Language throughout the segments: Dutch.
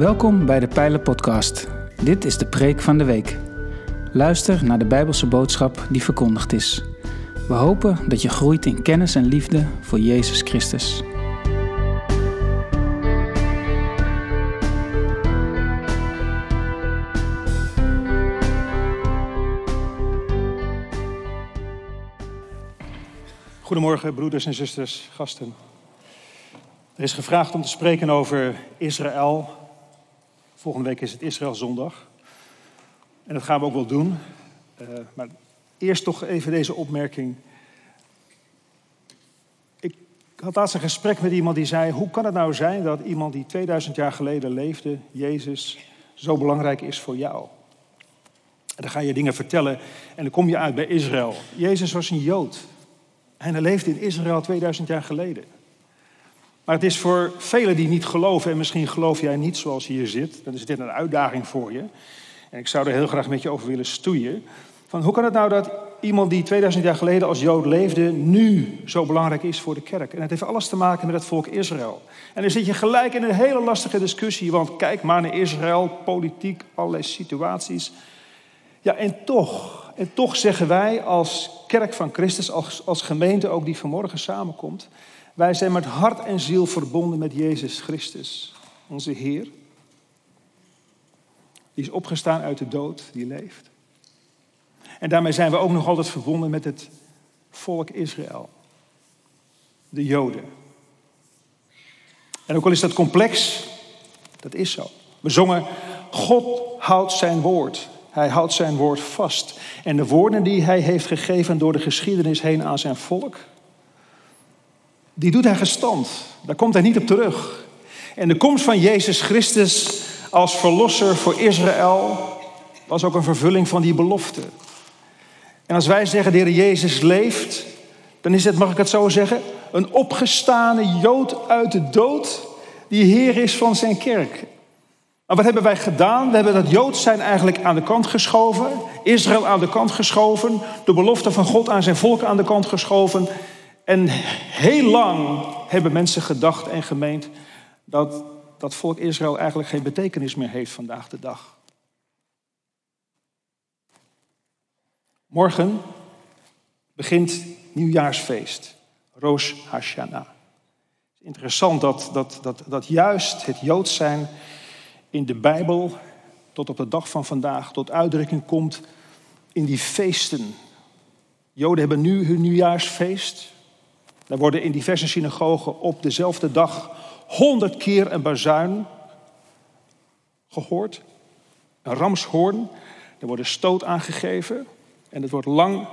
Welkom bij de Pijlen Podcast. Dit is de preek van de week. Luister naar de Bijbelse boodschap die verkondigd is. We hopen dat je groeit in kennis en liefde voor Jezus Christus. Goedemorgen, broeders en zusters, gasten. Er is gevraagd om te spreken over Israël. Volgende week is het Israël Zondag. En dat gaan we ook wel doen. Uh, maar eerst toch even deze opmerking. Ik had laatst een gesprek met iemand die zei: Hoe kan het nou zijn dat iemand die 2000 jaar geleden leefde, Jezus, zo belangrijk is voor jou? En dan ga je dingen vertellen en dan kom je uit bij Israël. Jezus was een Jood. En hij leefde in Israël 2000 jaar geleden. Maar het is voor velen die niet geloven, en misschien geloof jij niet zoals je hier zit, dan is dit een uitdaging voor je. En ik zou er heel graag met je over willen stoeien. Van hoe kan het nou dat iemand die 2000 jaar geleden als Jood leefde, nu zo belangrijk is voor de kerk? En het heeft alles te maken met het volk Israël. En dan zit je gelijk in een hele lastige discussie, want kijk maar naar Israël, politiek, allerlei situaties. Ja, en toch, en toch zeggen wij als kerk van Christus, als, als gemeente ook die vanmorgen samenkomt, wij zijn met hart en ziel verbonden met Jezus Christus, onze Heer. Die is opgestaan uit de dood, die leeft. En daarmee zijn we ook nog altijd verbonden met het volk Israël, de Joden. En ook al is dat complex, dat is zo. We zongen, God houdt zijn woord. Hij houdt zijn woord vast. En de woorden die hij heeft gegeven door de geschiedenis heen aan zijn volk, die doet hij gestand. Daar komt hij niet op terug. En de komst van Jezus Christus als verlosser voor Israël was ook een vervulling van die belofte. En als wij zeggen, de Heer Jezus leeft, dan is het, mag ik het zo zeggen, een opgestane Jood uit de dood die Heer is van zijn kerk. Maar wat hebben wij gedaan? We hebben dat Jood zijn eigenlijk aan de kant geschoven, Israël aan de kant geschoven, de belofte van God aan zijn volk aan de kant geschoven. En heel lang hebben mensen gedacht en gemeend dat dat volk Israël eigenlijk geen betekenis meer heeft vandaag de dag. Morgen begint nieuwjaarsfeest, Rosh Hashanah. Interessant dat, dat, dat, dat juist het Joods zijn in de Bijbel tot op de dag van vandaag tot uitdrukking komt in die feesten. Joden hebben nu hun nieuwjaarsfeest. Daar worden in diverse synagogen op dezelfde dag honderd keer een bazuin gehoord. Een ramshoorn. Er wordt een stoot aangegeven. En het wordt lang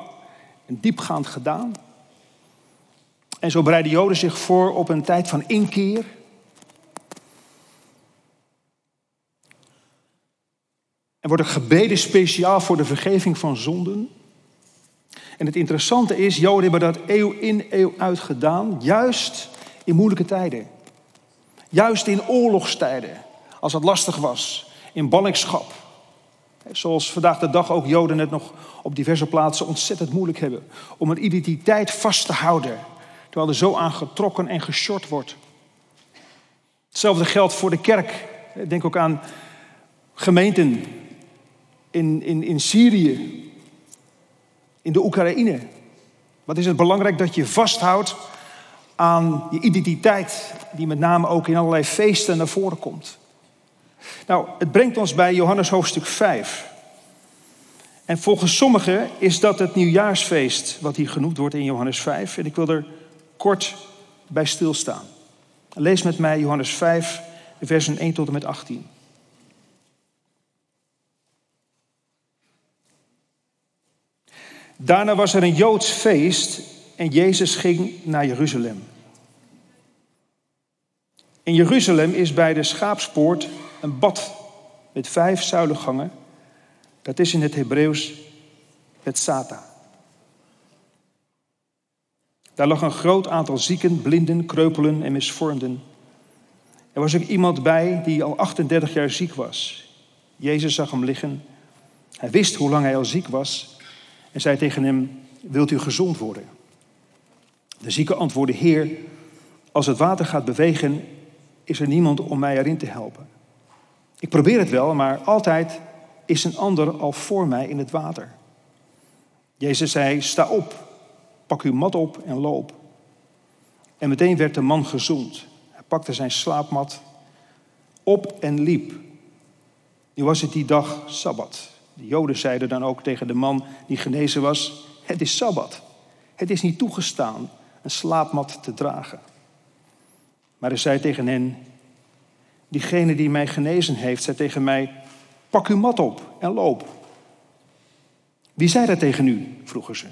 en diepgaand gedaan. En zo bereiden Joden zich voor op een tijd van inkeer. Er worden gebeden speciaal voor de vergeving van zonden. En het interessante is, Joden hebben dat eeuw in, eeuw uit gedaan, juist in moeilijke tijden. Juist in oorlogstijden, als het lastig was, in ballingschap. Zoals vandaag de dag ook Joden het nog op diverse plaatsen ontzettend moeilijk hebben. Om een identiteit vast te houden, terwijl er zo aan getrokken en geshort wordt. Hetzelfde geldt voor de kerk. Denk ook aan gemeenten in, in, in Syrië, in de Oekraïne. Wat is het belangrijk dat je vasthoudt aan je identiteit, die met name ook in allerlei feesten naar voren komt. Nou, het brengt ons bij Johannes hoofdstuk 5. En volgens sommigen is dat het nieuwjaarsfeest wat hier genoemd wordt in Johannes 5. En ik wil er kort bij stilstaan. Lees met mij Johannes 5, versen 1 tot en met 18. Daarna was er een Joods feest en Jezus ging naar Jeruzalem. In Jeruzalem is bij de schaapspoort een bad met vijf zuilengangen. Dat is in het Hebreeuws het Sata. Daar lag een groot aantal zieken, blinden, kreupelen en misvormden. Er was ook iemand bij die al 38 jaar ziek was. Jezus zag hem liggen. Hij wist hoe lang hij al ziek was en zei tegen hem: Wilt u gezond worden? De zieke antwoordde: Heer, als het water gaat bewegen, is er niemand om mij erin te helpen. Ik probeer het wel, maar altijd is een ander al voor mij in het water. Jezus zei, sta op, pak uw mat op en loop. En meteen werd de man gezond. Hij pakte zijn slaapmat op en liep. Nu was het die dag Sabbat. De Joden zeiden dan ook tegen de man die genezen was, het is Sabbat. Het is niet toegestaan een slaapmat te dragen. Maar hij zei tegen hen, diegene die mij genezen heeft, zei tegen mij, pak uw mat op en loop. Wie zei dat tegen u? vroegen ze.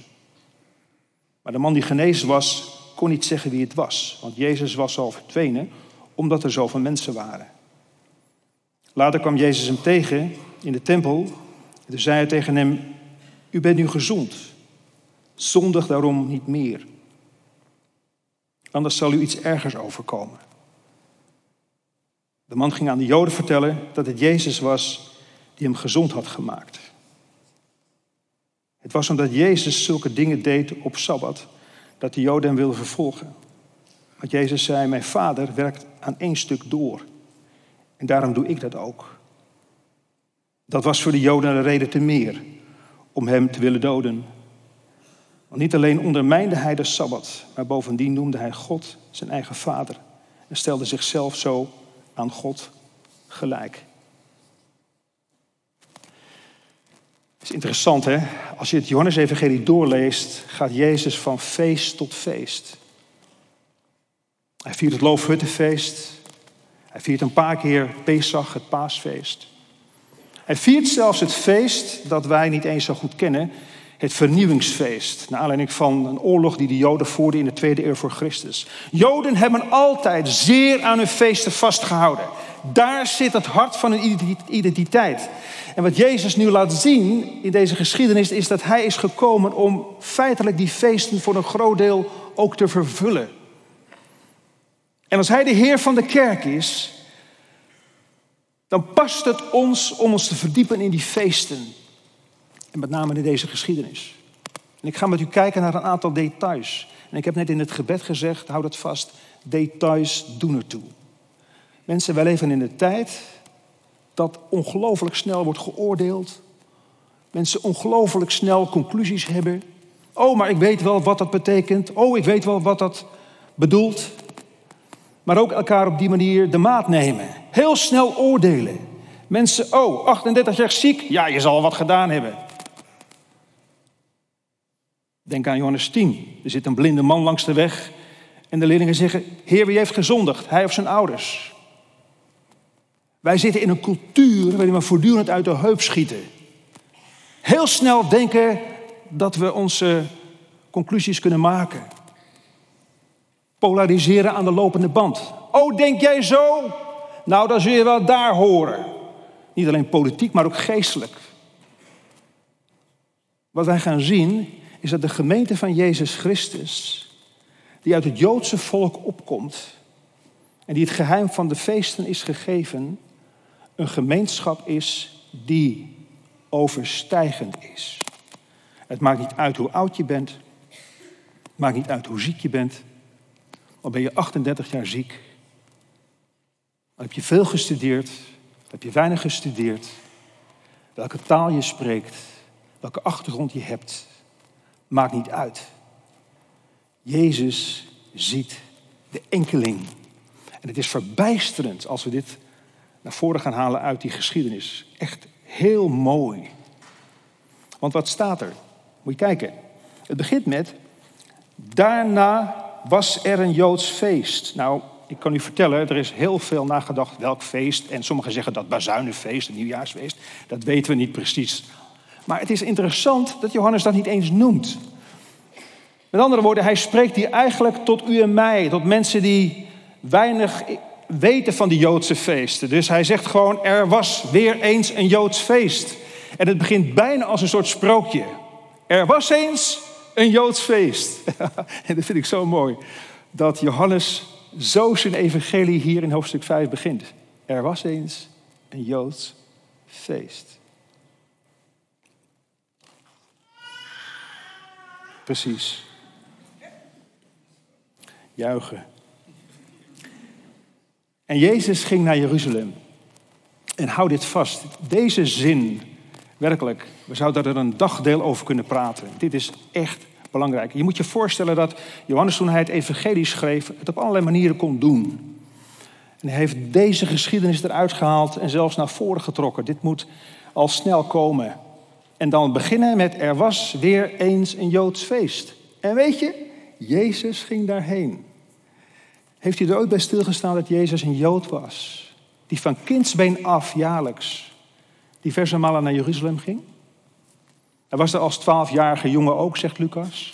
Maar de man die genezen was, kon niet zeggen wie het was, want Jezus was al verdwenen omdat er zoveel mensen waren. Later kwam Jezus hem tegen in de tempel en toen zei hij tegen hem, u bent nu gezond, zondig daarom niet meer. Anders zal u iets ergers overkomen. De man ging aan de Joden vertellen dat het Jezus was die hem gezond had gemaakt. Het was omdat Jezus zulke dingen deed op Sabbat dat de Joden hem wilden vervolgen. Want Jezus zei, mijn vader werkt aan één stuk door. En daarom doe ik dat ook. Dat was voor de Joden een reden te meer om hem te willen doden. Want niet alleen ondermijnde hij de Sabbat, maar bovendien noemde hij God zijn eigen vader. En stelde zichzelf zo aan God gelijk. Het is interessant hè, als je het Johannes-evangelie doorleest, gaat Jezus van feest tot feest. Hij viert het Loofhuttenfeest. Hij viert een paar keer Pesach, het paasfeest. Hij viert zelfs het feest dat wij niet eens zo goed kennen, het vernieuwingsfeest. Naar aanleiding van een oorlog die de Joden voerden in de tweede eeuw voor Christus. Joden hebben altijd zeer aan hun feesten vastgehouden. Daar zit het hart van hun identiteit. En wat Jezus nu laat zien in deze geschiedenis is dat hij is gekomen om feitelijk die feesten voor een groot deel ook te vervullen. En als hij de Heer van de kerk is, dan past het ons om ons te verdiepen in die feesten. En met name in deze geschiedenis. En ik ga met u kijken naar een aantal details. En ik heb net in het gebed gezegd, houd het vast, details doen ertoe. Mensen, wij leven in een tijd dat ongelooflijk snel wordt geoordeeld. Mensen ongelooflijk snel conclusies hebben. Oh, maar ik weet wel wat dat betekent. Oh, ik weet wel wat dat bedoelt. Maar ook elkaar op die manier de maat nemen. Heel snel oordelen. Mensen, oh, 38 jaar ziek. Ja, je zal wat gedaan hebben. Denk aan Johannes 10. Er zit een blinde man langs de weg. En de leerlingen zeggen: Heer, wie heeft gezondigd? Hij of zijn ouders? Wij zitten in een cultuur waarin we voortdurend uit de heup schieten. Heel snel denken dat we onze conclusies kunnen maken. Polariseren aan de lopende band. Oh, denk jij zo? Nou, dan zul je wel daar horen. Niet alleen politiek, maar ook geestelijk. Wat wij gaan zien is dat de gemeente van Jezus Christus, die uit het Joodse volk opkomt en die het geheim van de feesten is gegeven, een gemeenschap is die overstijgend is. Het maakt niet uit hoe oud je bent, het maakt niet uit hoe ziek je bent. Al ben je 38 jaar ziek, heb je veel gestudeerd, heb je weinig gestudeerd, welke taal je spreekt, welke achtergrond je hebt, maakt niet uit. Jezus ziet de enkeling. En het is verbijsterend als we dit naar voren gaan halen uit die geschiedenis. Echt heel mooi. Want wat staat er? Moet je kijken. Het begint met, daarna was er een Joods feest. Nou, ik kan u vertellen, er is heel veel nagedacht welk feest. En sommigen zeggen dat bazuinenfeest, een nieuwjaarsfeest. Dat weten we niet precies. Maar het is interessant dat Johannes dat niet eens noemt. Met andere woorden, hij spreekt hier eigenlijk tot u en mij, tot mensen die weinig weten van die Joodse feesten. Dus hij zegt gewoon, er was weer eens een Joods feest. En het begint bijna als een soort sprookje. Er was eens een Joods feest. en dat vind ik zo mooi. Dat Johannes zo zijn evangelie hier in hoofdstuk 5 begint. Er was eens een Joods feest. Precies. Juichen. En Jezus ging naar Jeruzalem. En hou dit vast. Deze zin, werkelijk, we zouden er een dagdeel over kunnen praten. Dit is echt belangrijk. Je moet je voorstellen dat Johannes toen hij het evangelie schreef, het op allerlei manieren kon doen. En hij heeft deze geschiedenis eruit gehaald en zelfs naar voren getrokken. Dit moet al snel komen. En dan beginnen met er was weer eens een Joods feest. En weet je, Jezus ging daarheen. Heeft u er ooit bij stilgestaan dat Jezus een Jood was? Die van kindsbeen af jaarlijks diverse malen naar Jeruzalem ging? Hij was er als twaalfjarige jongen ook, zegt Lucas.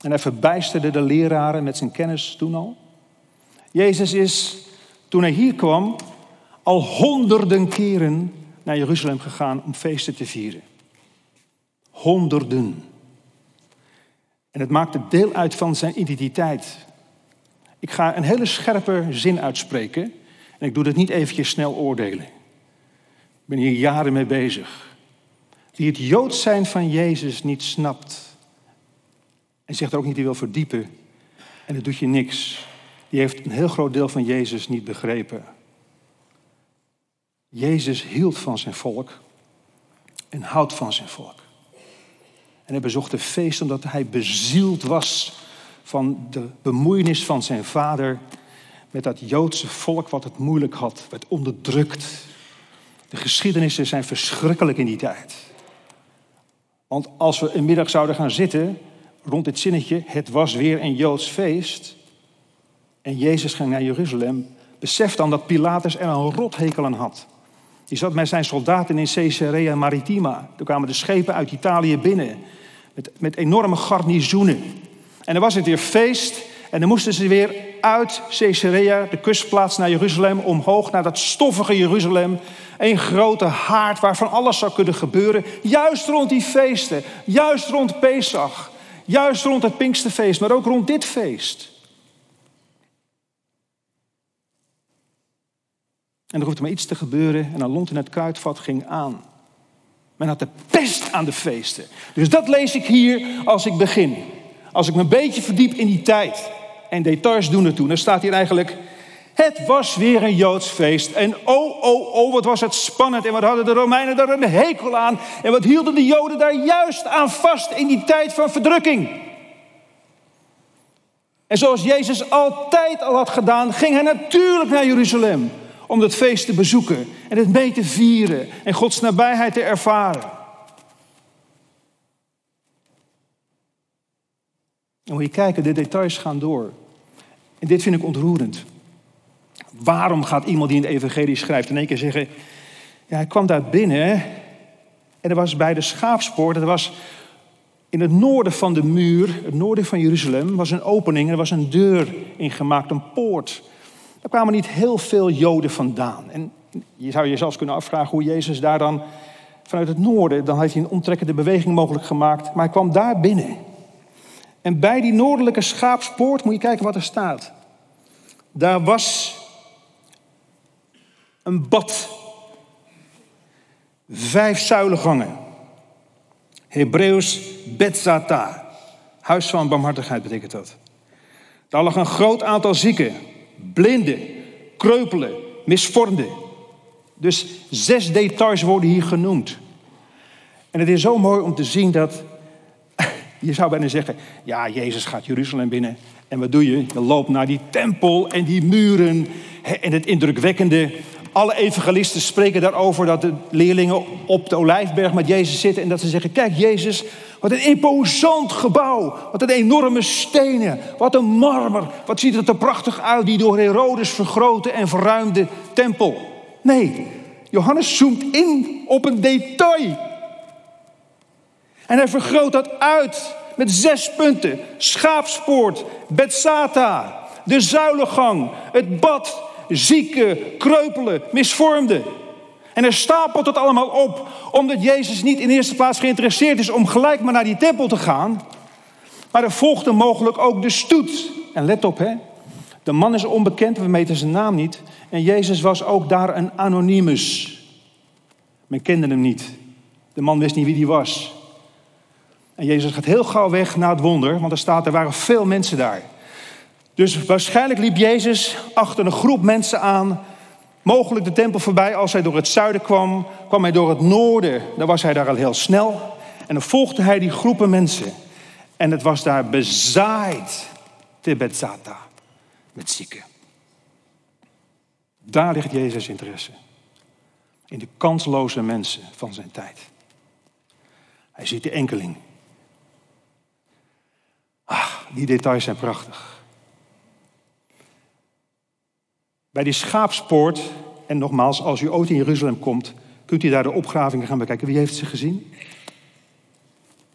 En hij verbijsterde de leraren met zijn kennis toen al. Jezus is, toen hij hier kwam, al honderden keren naar Jeruzalem gegaan om feesten te vieren. Honderden. En het maakte deel uit van zijn identiteit. Ik ga een hele scherpe zin uitspreken. En ik doe dit niet eventjes snel oordelen. Ik ben hier jaren mee bezig. Die het Joods zijn van Jezus niet snapt. En zegt er ook niet die wil verdiepen. En dat doet je niks. Die heeft een heel groot deel van Jezus niet begrepen. Jezus hield van zijn volk en houdt van zijn volk. En hij bezocht een feest omdat hij bezield was van de bemoeienis van zijn vader met dat Joodse volk wat het moeilijk had, werd onderdrukt. De geschiedenissen zijn verschrikkelijk in die tijd. Want als we een middag zouden gaan zitten rond dit zinnetje, het was weer een Joods feest, en Jezus ging naar Jeruzalem, besef dan dat Pilatus er een rothekel aan had. Die zat met zijn soldaten in Caesarea Maritima. Toen kwamen de schepen uit Italië binnen. Met, met enorme garnizoenen. En dan was het weer feest. En dan moesten ze weer uit Caesarea, de kustplaats, naar Jeruzalem. Omhoog naar dat stoffige Jeruzalem. Een grote haard waarvan alles zou kunnen gebeuren. Juist rond die feesten. Juist rond Pesach. Juist rond het Pinksterfeest. Maar ook rond dit feest. En er hoefde maar iets te gebeuren en een lont in het kruidvat ging aan. Men had de pest aan de feesten. Dus dat lees ik hier als ik begin. Als ik me een beetje verdiep in die tijd. En details doen ertoe. Dan staat hier eigenlijk... Het was weer een Joods feest. En oh, oh, oh, wat was het spannend. En wat hadden de Romeinen daar een hekel aan. En wat hielden de Joden daar juist aan vast in die tijd van verdrukking. En zoals Jezus altijd al had gedaan, ging hij natuurlijk naar Jeruzalem om dat feest te bezoeken en het mee te vieren en Gods nabijheid te ervaren. En moet je kijken, de details gaan door. En dit vind ik ontroerend. Waarom gaat iemand die in de evangelie schrijft in één keer zeggen... Ja, hij kwam daar binnen en er was bij de schaapspoort... Er was in het noorden van de muur, het noorden van Jeruzalem... was een opening, er was een deur ingemaakt, een poort... Er kwamen niet heel veel Joden vandaan. En je zou je zelfs kunnen afvragen hoe Jezus daar dan vanuit het noorden, dan heeft hij een omtrekkende beweging mogelijk gemaakt, maar hij kwam daar binnen. En bij die noordelijke schaapspoort moet je kijken wat er staat. Daar was een bad. Vijf zuilengangen. Hebreeuws Betzata. Huis van barmhartigheid betekent dat. Daar lag een groot aantal zieken blinden, kreupelen, misvormden. Dus zes details worden hier genoemd. En het is zo mooi om te zien dat, je zou bijna zeggen, ja, Jezus gaat Jeruzalem binnen. En wat doe je? Je loopt naar die tempel en die muren en het indrukwekkende. Alle evangelisten spreken daarover dat de leerlingen op de olijfberg met Jezus zitten en dat ze zeggen, kijk Jezus, wat een imposant gebouw. Wat een enorme stenen. Wat een marmer. Wat ziet het er prachtig uit, die door Herodes vergrote en verruimde tempel. Nee, Johannes zoomt in op een detail. En hij vergroot dat uit met zes punten. Schaapspoort, Betsata, de zuilengang, het bad, zieken, kreupelen, misvormden. En hij stapelt het allemaal op, omdat Jezus niet in eerste plaats geïnteresseerd is om gelijk maar naar die tempel te gaan. Maar er volgde mogelijk ook de stoet. En let op, hè. De man is onbekend, we meten zijn naam niet. En Jezus was ook daar een anonymus. Men kende hem niet. De man wist niet wie hij was. En Jezus gaat heel gauw weg naar het wonder, want er staat, er waren veel mensen daar. Dus waarschijnlijk liep Jezus achter een groep mensen aan mogelijk de tempel voorbij. Als hij door het zuiden kwam, kwam hij door het noorden. Dan was hij daar al heel snel. En dan volgde hij die groepen mensen. En het was daar bezaaid, te Betzata, met zieken. Daar ligt Jezus' interesse. In de kansloze mensen van zijn tijd. Hij ziet de enkeling. Ah, die details zijn prachtig. Bij die schaapspoort, en nogmaals, als u ooit in Jeruzalem komt, kunt u daar de opgravingen gaan bekijken. Wie heeft ze gezien?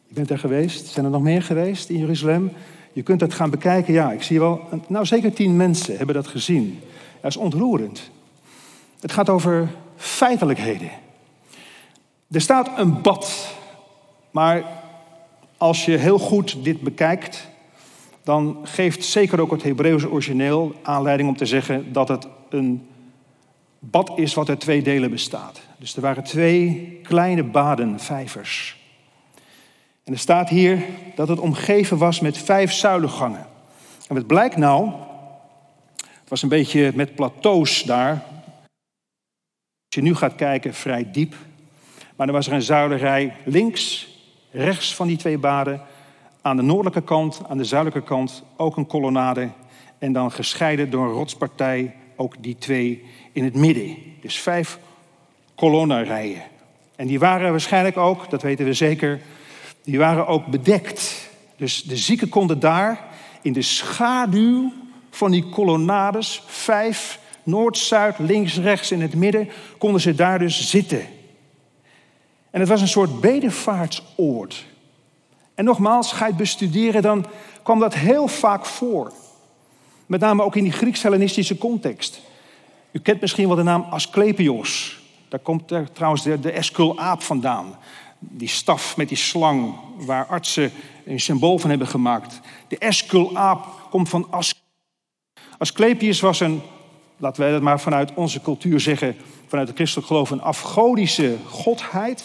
Je bent er geweest. Zijn er nog meer geweest in Jeruzalem? Je kunt dat gaan bekijken. Ja, ik zie wel, nou zeker tien mensen hebben dat gezien. Dat is ontroerend. Het gaat over feitelijkheden. Er staat een bad, maar als je heel goed dit bekijkt, dan geeft zeker ook het Hebreeuwse origineel aanleiding om te zeggen dat het een bad is wat uit twee delen bestaat. Dus er waren twee kleine baden, vijvers. En er staat hier dat het omgeven was met vijf zuilengangen. En wat blijkt nou? Het was een beetje met plateaus daar. Als je nu gaat kijken, vrij diep. Maar er was er een zuilerij links, rechts van die twee baden. Aan de noordelijke kant, aan de zuidelijke kant ook een kolonnade. En dan gescheiden door een rotspartij ook die twee in het midden. Dus vijf kolonnarijen. En die waren waarschijnlijk ook, dat weten we zeker, die waren ook bedekt. Dus de zieken konden daar in de schaduw van die kolonnades, vijf, noord, zuid, links, rechts in het midden, konden ze daar dus zitten. En het was een soort bedevaartsoord. En nogmaals, ga je het bestuderen, dan kwam dat heel vaak voor. Met name ook in die Grieks-Hellenistische context. U kent misschien wel de naam Asclepios. Daar komt er trouwens de, de Esculaap vandaan die staf met die slang, waar artsen een symbool van hebben gemaakt. De Esculaap komt van As. Asclepius was een, laten wij dat maar vanuit onze cultuur zeggen, vanuit het christelijk geloof, een afgodische godheid.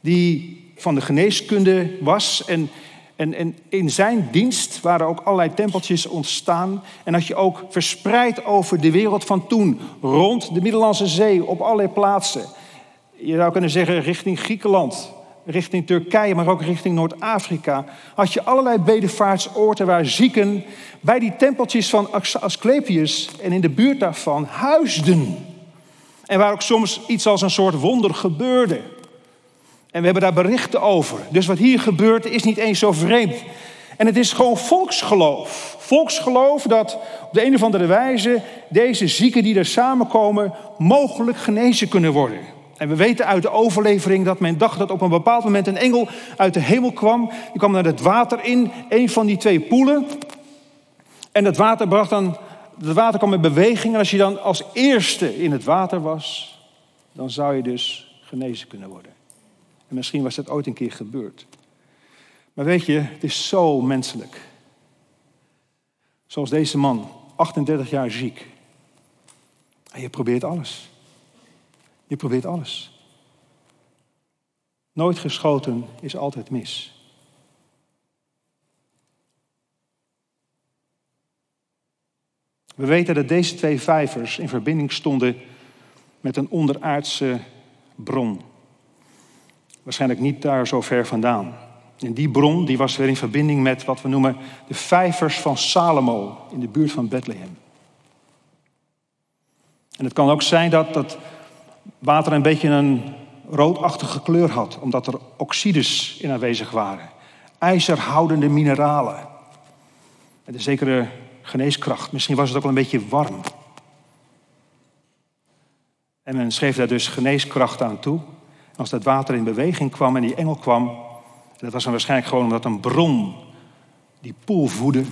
Die van de geneeskunde was. En, en, en in zijn dienst waren ook allerlei tempeltjes ontstaan. En had je ook verspreid over de wereld van toen, rond de Middellandse Zee, op allerlei plaatsen. Je zou kunnen zeggen richting Griekenland, richting Turkije, maar ook richting Noord-Afrika, had je allerlei bedevaartsoorten waar zieken bij die tempeltjes van Asclepius en in de buurt daarvan huisden. En waar ook soms iets als een soort wonder gebeurde. En we hebben daar berichten over. Dus wat hier gebeurt is niet eens zo vreemd. En het is gewoon volksgeloof. Volksgeloof dat op de een of andere wijze deze zieken die er samenkomen mogelijk genezen kunnen worden. En we weten uit de overlevering dat men dacht dat op een bepaald moment een engel uit de hemel kwam. Die kwam naar het water in, een van die twee poelen. En het water bracht dan, het water kwam in beweging. En als je dan als eerste in het water was, dan zou je dus genezen kunnen worden. En misschien was dat ooit een keer gebeurd. Maar weet je, het is zo menselijk. Zoals deze man, 38 jaar ziek. En je probeert alles. Je probeert alles. Nooit geschoten is altijd mis. We weten dat deze twee vijvers in verbinding stonden met een onderaardse bron. Waarschijnlijk niet daar zo ver vandaan. En die bron die was weer in verbinding met wat we noemen de vijvers van Salomo in de buurt van Bethlehem. En het kan ook zijn dat dat water een beetje een roodachtige kleur had, omdat er oxides in aanwezig waren. IJzerhoudende mineralen. Met een zekere geneeskracht. Misschien was het ook wel een beetje warm. En men schreef daar dus geneeskracht aan toe. Als dat water in beweging kwam en die engel kwam, dat was dan waarschijnlijk gewoon omdat een bron die poel voedde,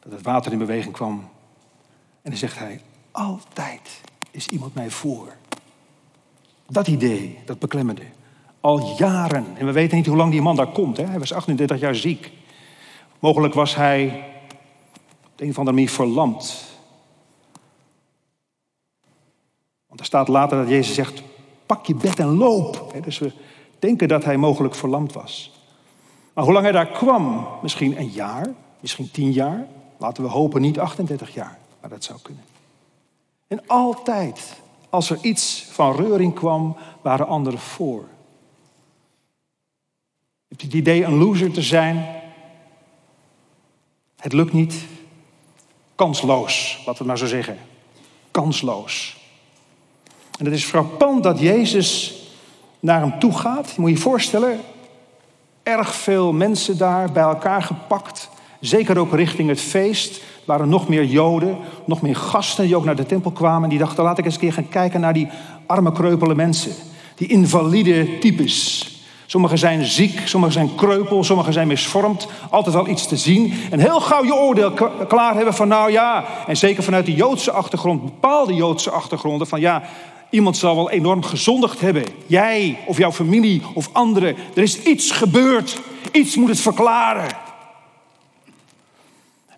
dat het water in beweging kwam. En dan zegt hij, altijd is iemand mij voor. Dat idee, dat beklemmende. Al jaren. En we weten niet hoe lang die man daar komt. Hè? Hij was 38 jaar ziek. Mogelijk was hij een of andere manier verlamd. Want er staat later dat Jezus zegt: pak je bed en loop. Dus we denken dat hij mogelijk verlamd was. Maar hoe lang hij daar kwam, misschien een jaar, misschien tien jaar. Laten we hopen niet 38 jaar, maar dat zou kunnen. En altijd Als er iets van reuring kwam, waren anderen voor. Je hebt het idee een loser te zijn. Het lukt niet. Kansloos, laten we maar zo zeggen. Kansloos. En het is frappant dat Jezus naar hem toe gaat. Je moet je voorstellen, erg veel mensen daar bij elkaar gepakt. Zeker ook richting het feest. Waren nog meer Joden, nog meer gasten die ook naar de tempel kwamen. Die dachten, laat ik eens een keer gaan kijken naar die arme, kreupele mensen. Die invalide types. Sommigen zijn ziek, sommigen zijn kreupel, sommigen zijn misvormd. Altijd wel iets te zien. En heel gauw je oordeel klaar hebben van nou ja. En zeker vanuit de Joodse achtergrond, bepaalde Joodse achtergronden. Van ja, iemand zal wel enorm gezondigd hebben. Jij of jouw familie of anderen. Er is iets gebeurd. Iets moet het verklaren.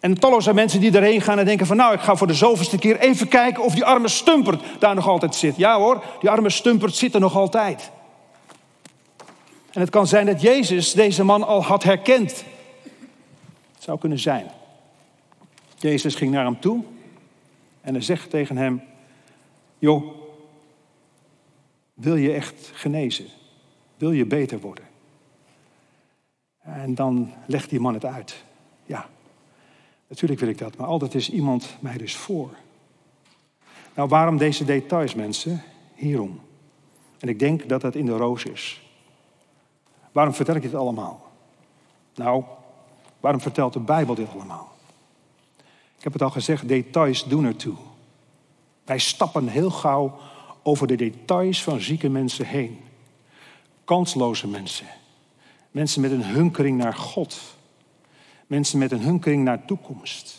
En talloze mensen die erheen gaan en denken van nou, ik ga voor de zoveelste keer even kijken of die arme stumpert daar nog altijd zit. Ja hoor, die arme stumpert zit er nog altijd. En het kan zijn dat Jezus deze man al had herkend. Het zou kunnen zijn. Jezus ging naar hem toe en hij zegt tegen hem: Joh, wil je echt genezen? Wil je beter worden? En dan legt die man het uit. Ja, natuurlijk wil ik dat, maar altijd is iemand mij dus voor. Nou, waarom deze details, mensen? Hierom. En ik denk dat dat in de roos is. Waarom vertel ik dit allemaal? Nou, waarom vertelt de Bijbel dit allemaal? Ik heb het al gezegd, details doen ertoe. Wij stappen heel gauw over de details van zieke mensen heen. Kansloze mensen. Mensen met een hunkering naar God. Mensen met een hunkering naar toekomst.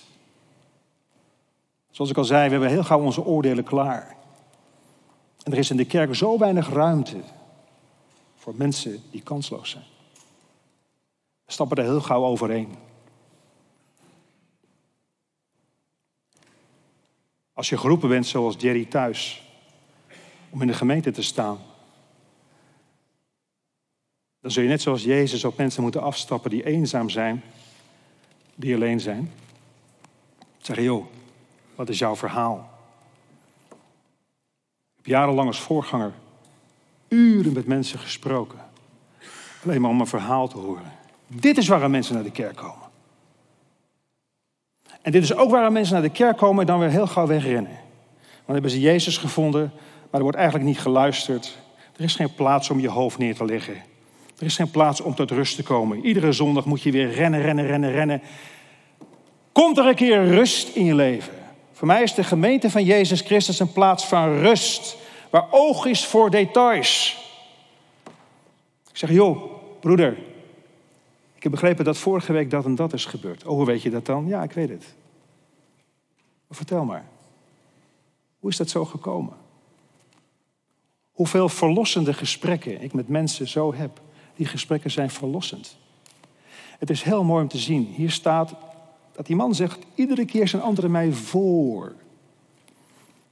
Zoals ik al zei, we hebben heel gauw onze oordelen klaar. En er is in de kerk zo weinig ruimte voor mensen die kansloos zijn. We stappen er heel gauw overheen. Als je geroepen bent zoals Jerry thuis, om in de gemeente te staan, dan zul je net zoals Jezus op mensen moeten afstappen die eenzaam zijn, die alleen zijn. Zeg, joh, wat is jouw verhaal? Ik heb jarenlang als voorganger uren met mensen gesproken. Alleen maar om een verhaal te horen. Dit is waarom mensen naar de kerk komen. En dit is ook waarom mensen naar de kerk komen en dan weer heel gauw wegrennen. Want hebben ze Jezus gevonden, maar er wordt eigenlijk niet geluisterd. Er is geen plaats om je hoofd neer te leggen. Er is geen plaats om tot rust te komen. Iedere zondag moet je weer rennen, rennen, rennen, rennen. Komt er een keer rust in je leven? Voor mij is de gemeente van Jezus Christus een plaats van rust waar oog is voor details. Ik zeg, joh, broeder, ik heb begrepen dat vorige week dat en dat is gebeurd. Oh, hoe weet je dat dan? Ja, ik weet het. Vertel maar, hoe is dat zo gekomen? Hoeveel verlossende gesprekken ik met mensen zo heb. Die gesprekken zijn verlossend. Het is heel mooi om te zien. Hier staat dat die man zegt, iedere keer zijn anderen mij voor.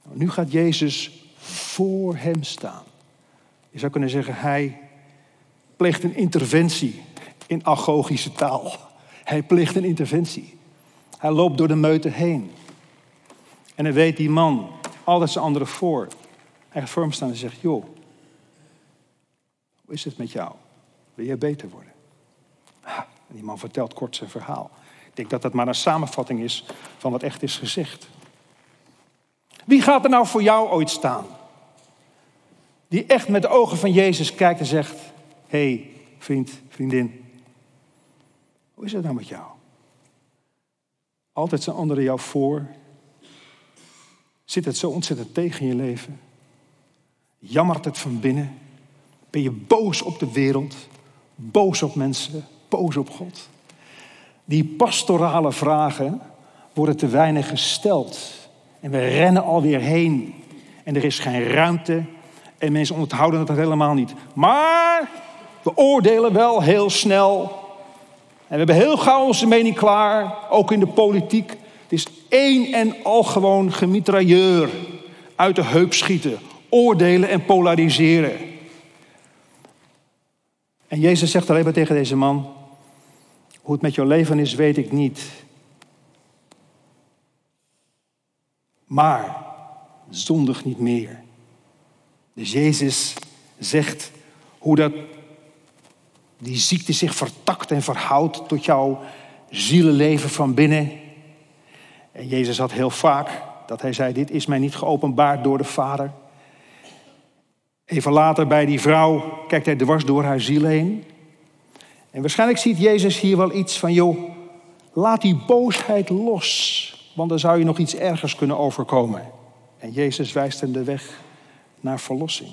Nou, nu gaat Jezus voor hem staan. Je zou kunnen zeggen, hij pleegt een interventie in agogische taal. Hij pleegt een interventie. Hij loopt door de meute heen. En dan weet die man altijd zijn anderen voor. Hij gaat voor hem staan en zegt, joh, hoe is het met jou? Wil jij beter worden? En die man vertelt kort zijn verhaal. Ik denk dat dat maar een samenvatting is van wat echt is gezegd. Wie gaat er nou voor jou ooit staan? Die echt met de ogen van Jezus kijkt en zegt: hey, vriend, vriendin, hoe is het nou met jou? Altijd zijn anderen jou voor. Zit het zo ontzettend tegen je leven? Jammert het van binnen? Ben je boos op de wereld? Boos op mensen? Boos op God? Die pastorale vragen worden te weinig gesteld. En we rennen alweer heen. En er is geen ruimte. En mensen onthouden het helemaal niet. Maar we oordelen wel heel snel. En we hebben heel gauw onze mening klaar. Ook in de politiek. Het is één en al gewoon gemitrailleur. Uit de heup schieten. Oordelen en polariseren. En Jezus zegt alleen maar tegen deze man: Hoe het met jouw leven is, weet ik niet. Maar zondig niet meer. Dus Jezus zegt hoe dat, die ziekte zich vertakt en verhoudt tot jouw zielenleven van binnen. En Jezus had heel vaak dat hij zei, dit is mij niet geopenbaard door de Vader. Even later bij die vrouw kijkt hij dwars door haar ziel heen. En waarschijnlijk ziet Jezus hier wel iets van, joh, laat die boosheid los, want dan zou je nog iets ergers kunnen overkomen. En Jezus wijst hem de weg naar verlossing.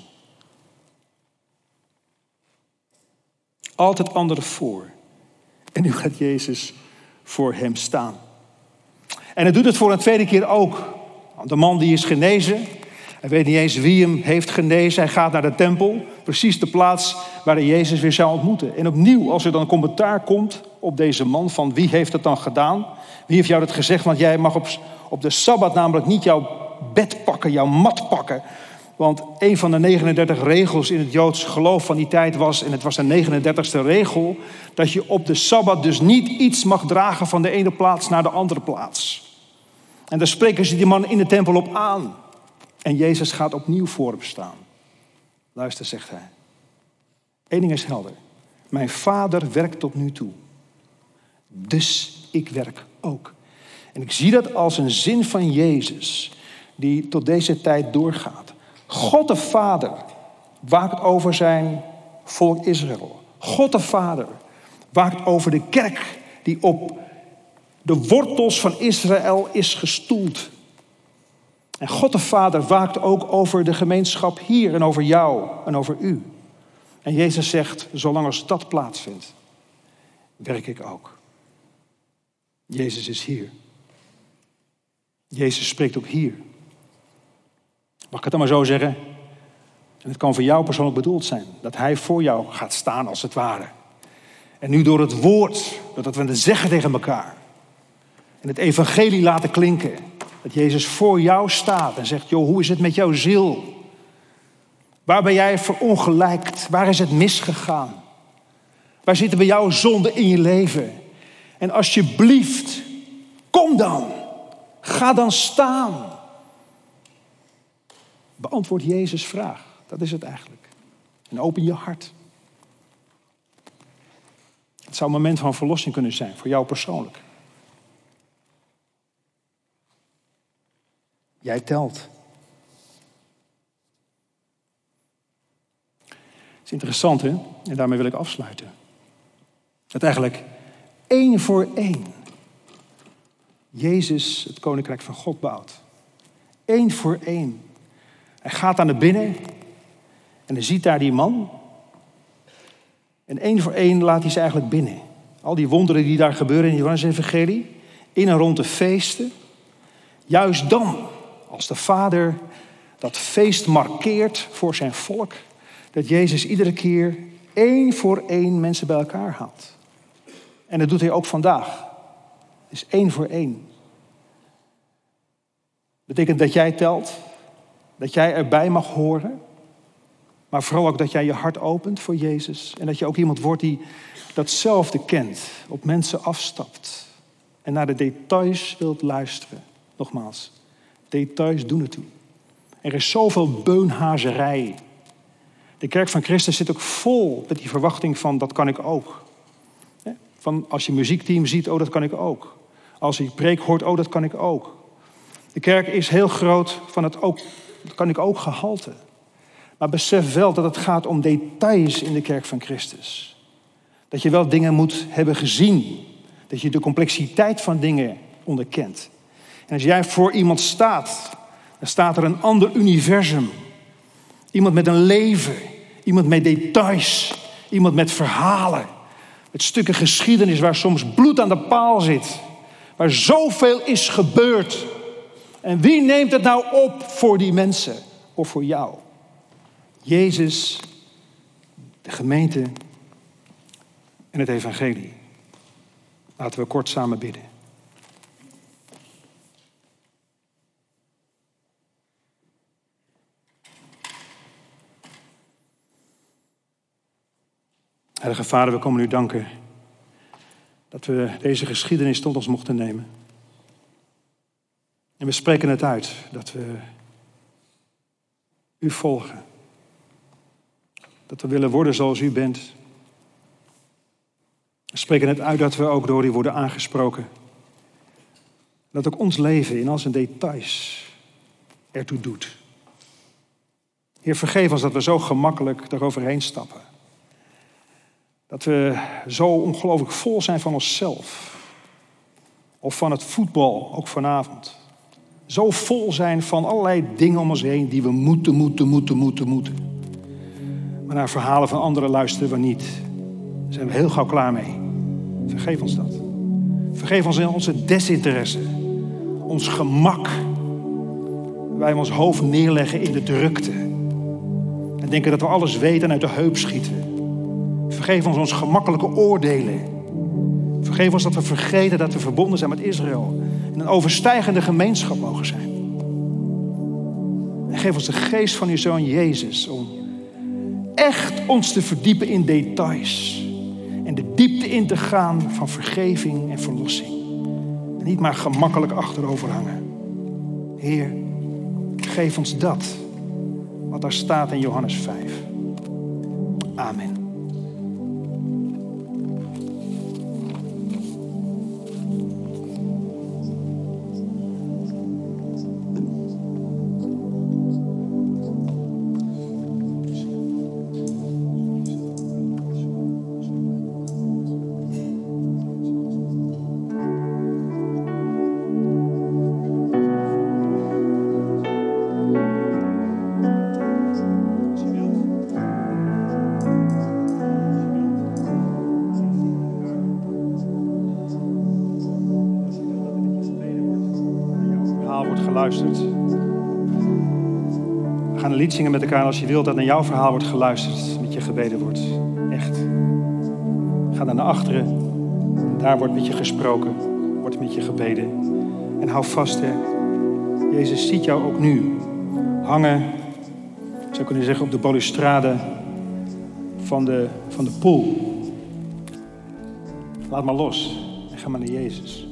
Altijd anderen voor. En nu gaat Jezus voor hem staan. En hij doet het voor een tweede keer ook. De man die is genezen, hij weet niet eens wie hem heeft genezen. Hij gaat naar de tempel, precies de plaats waar hij Jezus weer zou ontmoeten. En opnieuw, als er dan een commentaar komt op deze man van wie heeft het dan gedaan? Wie heeft jou dat gezegd? Want jij mag op, op de Sabbat namelijk niet jouw bed pakken, jouw mat pakken. Want een van de 39 regels in het Joods geloof van die tijd was, en het was de 39ste regel, dat je op de Sabbat dus niet iets mag dragen van de ene plaats naar de andere plaats. En daar spreken ze die man in de tempel op aan. En Jezus gaat opnieuw voor hem staan. Luister, zegt hij. Eén ding is helder. Mijn vader werkt tot nu toe. Dus ik werk ook. En ik zie dat als een zin van Jezus die tot deze tijd doorgaat. God de Vader waakt over zijn volk Israël. God de Vader waakt over de kerk die op de wortels van Israël is gestoeld. En God de Vader waakt ook over de gemeenschap hier en over jou en over u. En Jezus zegt, zolang als dat plaatsvindt, werk ik ook. Jezus is hier. Jezus spreekt ook hier. Mag ik het dan maar zo zeggen? En het kan voor jou persoonlijk bedoeld zijn. Dat Hij voor jou gaat staan als het ware. En nu door het woord, dat we het zeggen tegen elkaar. En het evangelie laten klinken. Dat Jezus voor jou staat en zegt, joh, hoe is het met jouw ziel? Waar ben jij verongelijkt? Waar is het misgegaan? Waar zitten bij jou zonden in je leven? En alsjeblieft, kom dan. Ga dan staan. Beantwoord Jezus' vraag. Dat is het eigenlijk. En open je hart. Het zou een moment van verlossing kunnen zijn voor jou persoonlijk. Jij telt. Het is interessant, hè? En daarmee wil ik afsluiten. Dat eigenlijk één voor één Jezus het koninkrijk van God bouwt. Eén voor één. Hij gaat naar binnen en hij ziet daar die man. En één voor één laat hij ze eigenlijk binnen. Al die wonderen die daar gebeuren in Johannes Evangelie, in en rond de feesten. Juist dan als de Vader dat feest markeert voor zijn volk, dat Jezus iedere keer één voor één mensen bij elkaar haalt. En dat doet hij ook vandaag. is één voor één. Betekent dat jij telt, dat jij erbij mag horen, maar vooral ook dat jij je hart opent voor Jezus en dat je ook iemand wordt die datzelfde kent, op mensen afstapt en naar de details wilt luisteren. Nogmaals, Details doen het toe. Er is zoveel beunhazerij. De kerk van Christus zit ook vol met die verwachting van dat kan ik ook. Van als je muziekteam ziet, oh dat kan ik ook. Als je preek hoort, oh dat kan ik ook. De kerk is heel groot van het ook, dat kan ik ook gehalte. Maar besef wel dat het gaat om details in de kerk van Christus. Dat je wel dingen moet hebben gezien. Dat je de complexiteit van dingen onderkent. En als jij voor iemand staat, dan staat er een ander universum. Iemand met een leven, iemand met details, iemand met verhalen. Met stukken geschiedenis waar soms bloed aan de paal zit. Waar zoveel is gebeurd. En wie neemt het nou op voor die mensen of voor jou? Jezus, de gemeente en het evangelie. Laten we kort samen bidden. Heilige Vader, we komen u danken dat we deze geschiedenis tot ons mochten nemen. En we spreken het uit dat we u volgen. Dat we willen worden zoals u bent. We spreken het uit dat we ook door u worden aangesproken. Dat ook ons leven in al zijn details ertoe doet. Heer, vergeef ons dat we zo gemakkelijk daaroverheen stappen. Dat we zo ongelooflijk vol zijn van onszelf. Of van het voetbal, ook vanavond. Zo vol zijn van allerlei dingen om ons heen die we moeten, moeten, moeten, moeten, moeten. Maar naar verhalen van anderen luisteren we niet. Daar zijn we heel gauw klaar mee. Vergeef ons dat. Vergeef ons in onze desinteresse. Ons gemak. Wij ons hoofd neerleggen in de drukte. En denken dat we alles weten en uit de heup schieten. Vergeef ons ons gemakkelijke oordelen. Vergeef ons dat we vergeten dat we verbonden zijn met Israël. En een overstijgende gemeenschap mogen zijn. En geef ons de geest van uw zoon Jezus om echt ons te verdiepen in details. En de diepte in te gaan van vergeving en verlossing. En niet maar gemakkelijk achterover hangen. Heer, geef ons dat wat daar staat in Johannes 5. Amen. Met elkaar als je wilt dat naar jouw verhaal wordt geluisterd, met je gebeden wordt. Echt. Ga dan naar achteren. Daar wordt met je gesproken, wordt met je gebeden. En hou vast, hè. Jezus ziet jou ook nu hangen, zou kunnen zeggen, op de balustrade van de, van de pool. Laat maar los en ga maar naar Jezus.